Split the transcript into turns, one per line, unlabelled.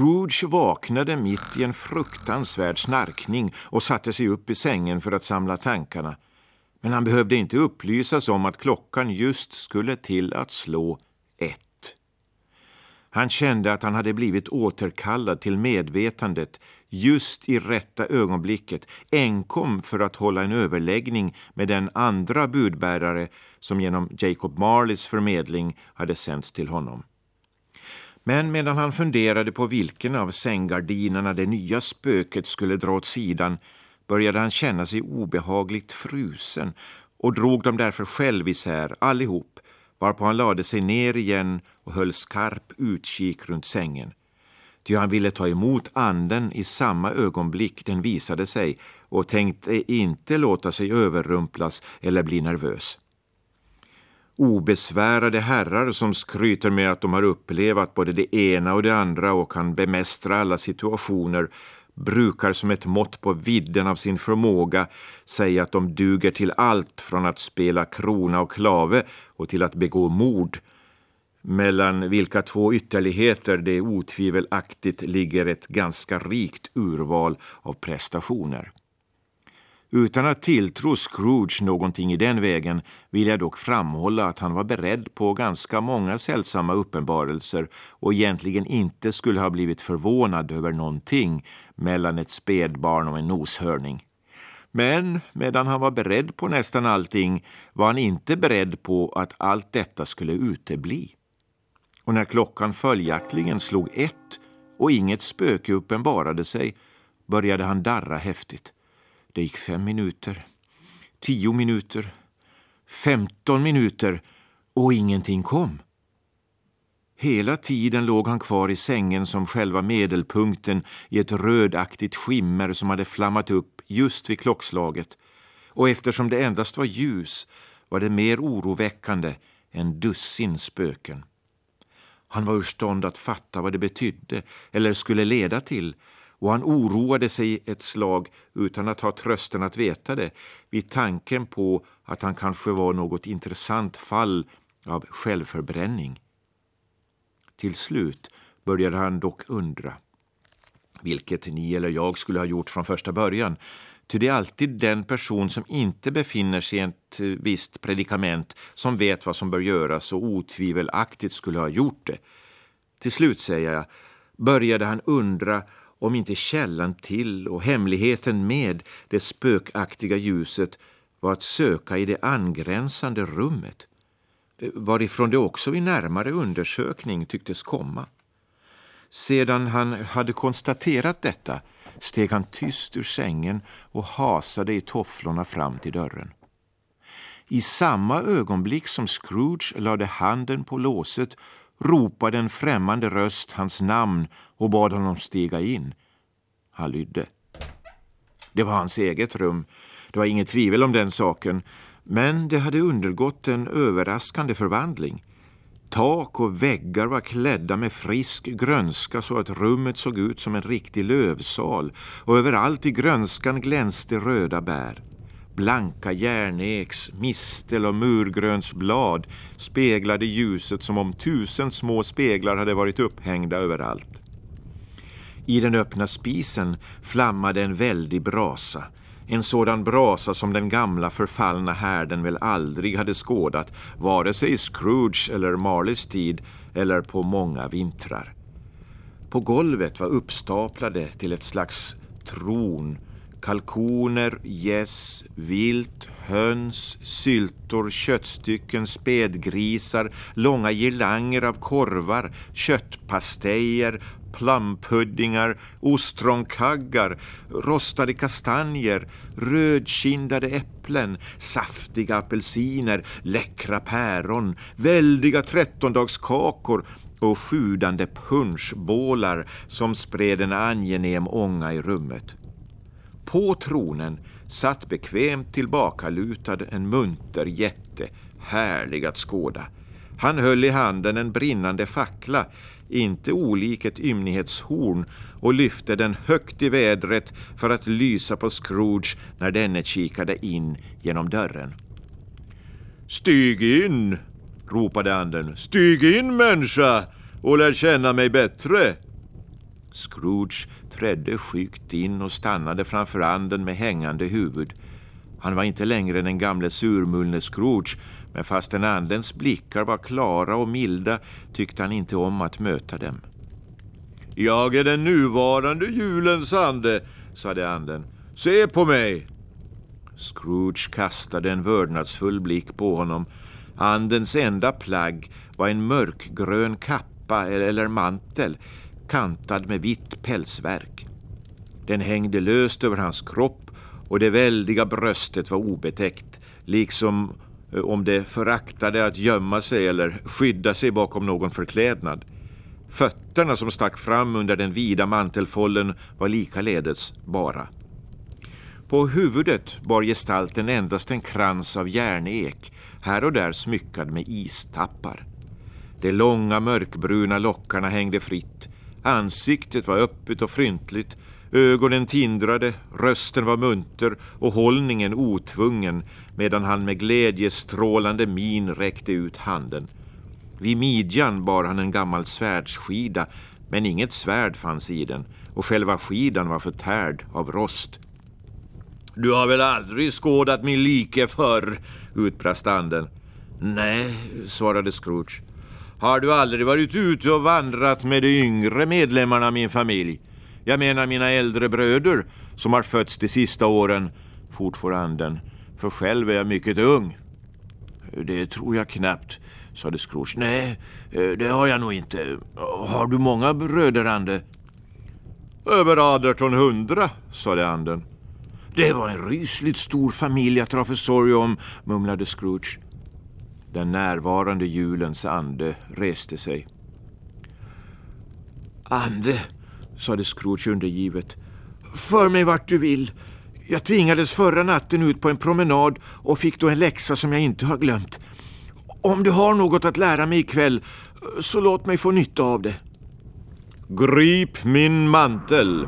Scrooge vaknade mitt i en fruktansvärd snarkning och satte sig upp i sängen för att samla tankarna. Men han behövde inte upplysas om att klockan just skulle till att slå ett. Han kände att han hade blivit återkallad till medvetandet just i rätta ögonblicket, enkom för att hålla en överläggning med den andra budbärare som genom Jacob Marleys förmedling hade sänts till honom. Men medan han funderade på vilken av sänggardinerna det nya spöket skulle dra åt sidan började han känna sig obehagligt frusen och drog dem därför själv isär allihop varpå han lade sig ner igen och höll skarp utkik runt sängen. Ty han ville ta emot anden i samma ögonblick den visade sig och tänkte inte låta sig överrumplas eller bli nervös. Obesvärade herrar som skryter med att de har upplevat både det ena och det andra och kan bemästra alla situationer brukar som ett mått på vidden av sin förmåga säga att de duger till allt från att spela krona och klave och till att begå mord mellan vilka två ytterligheter det otvivelaktigt ligger ett ganska rikt urval av prestationer. Utan att tilltro Scrooge någonting i den vägen vill jag dock framhålla att han var beredd på ganska många sällsamma uppenbarelser och egentligen inte skulle ha blivit förvånad över någonting mellan ett spädbarn och en noshörning. Men medan han var beredd på nästan allting var han inte beredd på att allt detta skulle utebli. Och när klockan följaktligen slog ett och inget spöke uppenbarade sig började han darra häftigt. Det gick fem minuter, tio minuter, femton minuter och ingenting kom. Hela tiden låg han kvar i sängen som själva medelpunkten i ett rödaktigt skimmer som hade flammat upp just vid klockslaget. Och eftersom det endast var ljus var det mer oroväckande än dussin spöken. Han var ur stånd att fatta vad det betydde eller skulle leda till och han oroade sig ett slag utan att ha trösten att veta det vid tanken på att han kanske var något intressant fall av självförbränning. Till slut började han dock undra, vilket ni eller jag skulle ha gjort från första början, Ty det är alltid den person som inte befinner sig i ett eh, visst predikament som vet vad som bör göras och otvivelaktigt skulle ha gjort det. Till slut, säger jag, började han undra om inte källan till och hemligheten med det spökaktiga ljuset var att söka i det angränsande rummet, varifrån det också vid närmare undersökning tycktes komma. Sedan han hade konstaterat detta steg han tyst ur sängen och hasade i tofflorna fram till dörren. I samma ögonblick som Scrooge lade handen på låset ropade en främmande röst hans namn och bad honom stiga in. Han lydde. Det var hans eget rum. Det var inget tvivel om den saken. Men det hade undergått en överraskande förvandling. Tak och väggar var klädda med frisk grönska så att rummet såg ut som en riktig lövsal och överallt i grönskan glänste röda bär. Blanka järneks, mistel och murgrönsblad speglade ljuset som om tusen små speglar hade varit upphängda överallt. I den öppna spisen flammade en väldig brasa. En sådan brasa som den gamla förfallna härden väl aldrig hade skådat, vare sig i Scrooge eller Marleys tid eller på många vintrar. På golvet var uppstaplade till ett slags tron kalkoner, gäss, vilt, höns, syltor, köttstycken, spädgrisar, långa girlanger av korvar, köttpastejer, plumpuddingar, ostronkaggar, rostade kastanjer, rödkindade äpplen, saftiga apelsiner, läckra päron, väldiga trettondagskakor och sjudande punschbålar som spred en angenäm ånga i rummet. På tronen satt bekvämt tillbakalutad en munter jätte, härlig att skåda. Han höll i handen en brinnande fackla, inte olik ett ymnighetshorn, och lyfte den högt i vädret för att lysa på Scrooge när denne kikade in genom dörren. Stig in, ropade anden. Stig in människa och lär känna mig bättre. Scrooge trädde skyggt in och stannade framför anden med hängande huvud. Han var inte längre den gamle surmulne Scrooge, men fastän andens blickar var klara och milda tyckte han inte om att möta dem. Jag är den nuvarande julens ande, sade anden. Se på mig! Scrooge kastade en vördnadsfull blick på honom. Andens enda plagg var en mörkgrön kappa e- eller mantel kantad med vitt pälsverk. Den hängde löst över hans kropp och det väldiga bröstet var obetäckt, liksom eh, om det föraktade att gömma sig eller skydda sig bakom någon förklädnad. Fötterna som stack fram under den vida mantelfållen var likaledes bara. På huvudet bar gestalten endast en krans av järnek, här och där smyckad med istappar. De långa mörkbruna lockarna hängde fritt. Ansiktet var öppet och fryntligt. Ögonen tindrade, rösten var munter och hållningen otvungen medan han med glädjestrålande min räckte ut handen. Vid midjan bar han en gammal svärdsskida men inget svärd fanns i den och själva skidan var förtärd av rost. Du har väl aldrig skådat min like förr? utbrast anden. Nej, svarade Scrooge. Har du aldrig varit ute och vandrat med de yngre medlemmarna av min familj? Jag menar mina äldre bröder som har fötts de sista åren, fortfor anden. För själv är jag mycket ung. Det tror jag knappt, sade Scrooge. Nej, eh, det har jag nog inte. Har du många bröder, Ande? Över 1800, sade anden. Det var en rysligt stor familj att dra försorg om, mumlade Scrooge. Den närvarande julens ande reste sig. Ande, sade Scrooge undergivet. För mig vart du vill. Jag tvingades förra natten ut på en promenad och fick då en läxa som jag inte har glömt. Om du har något att lära mig ikväll, så låt mig få nytta av det. Grip min mantel,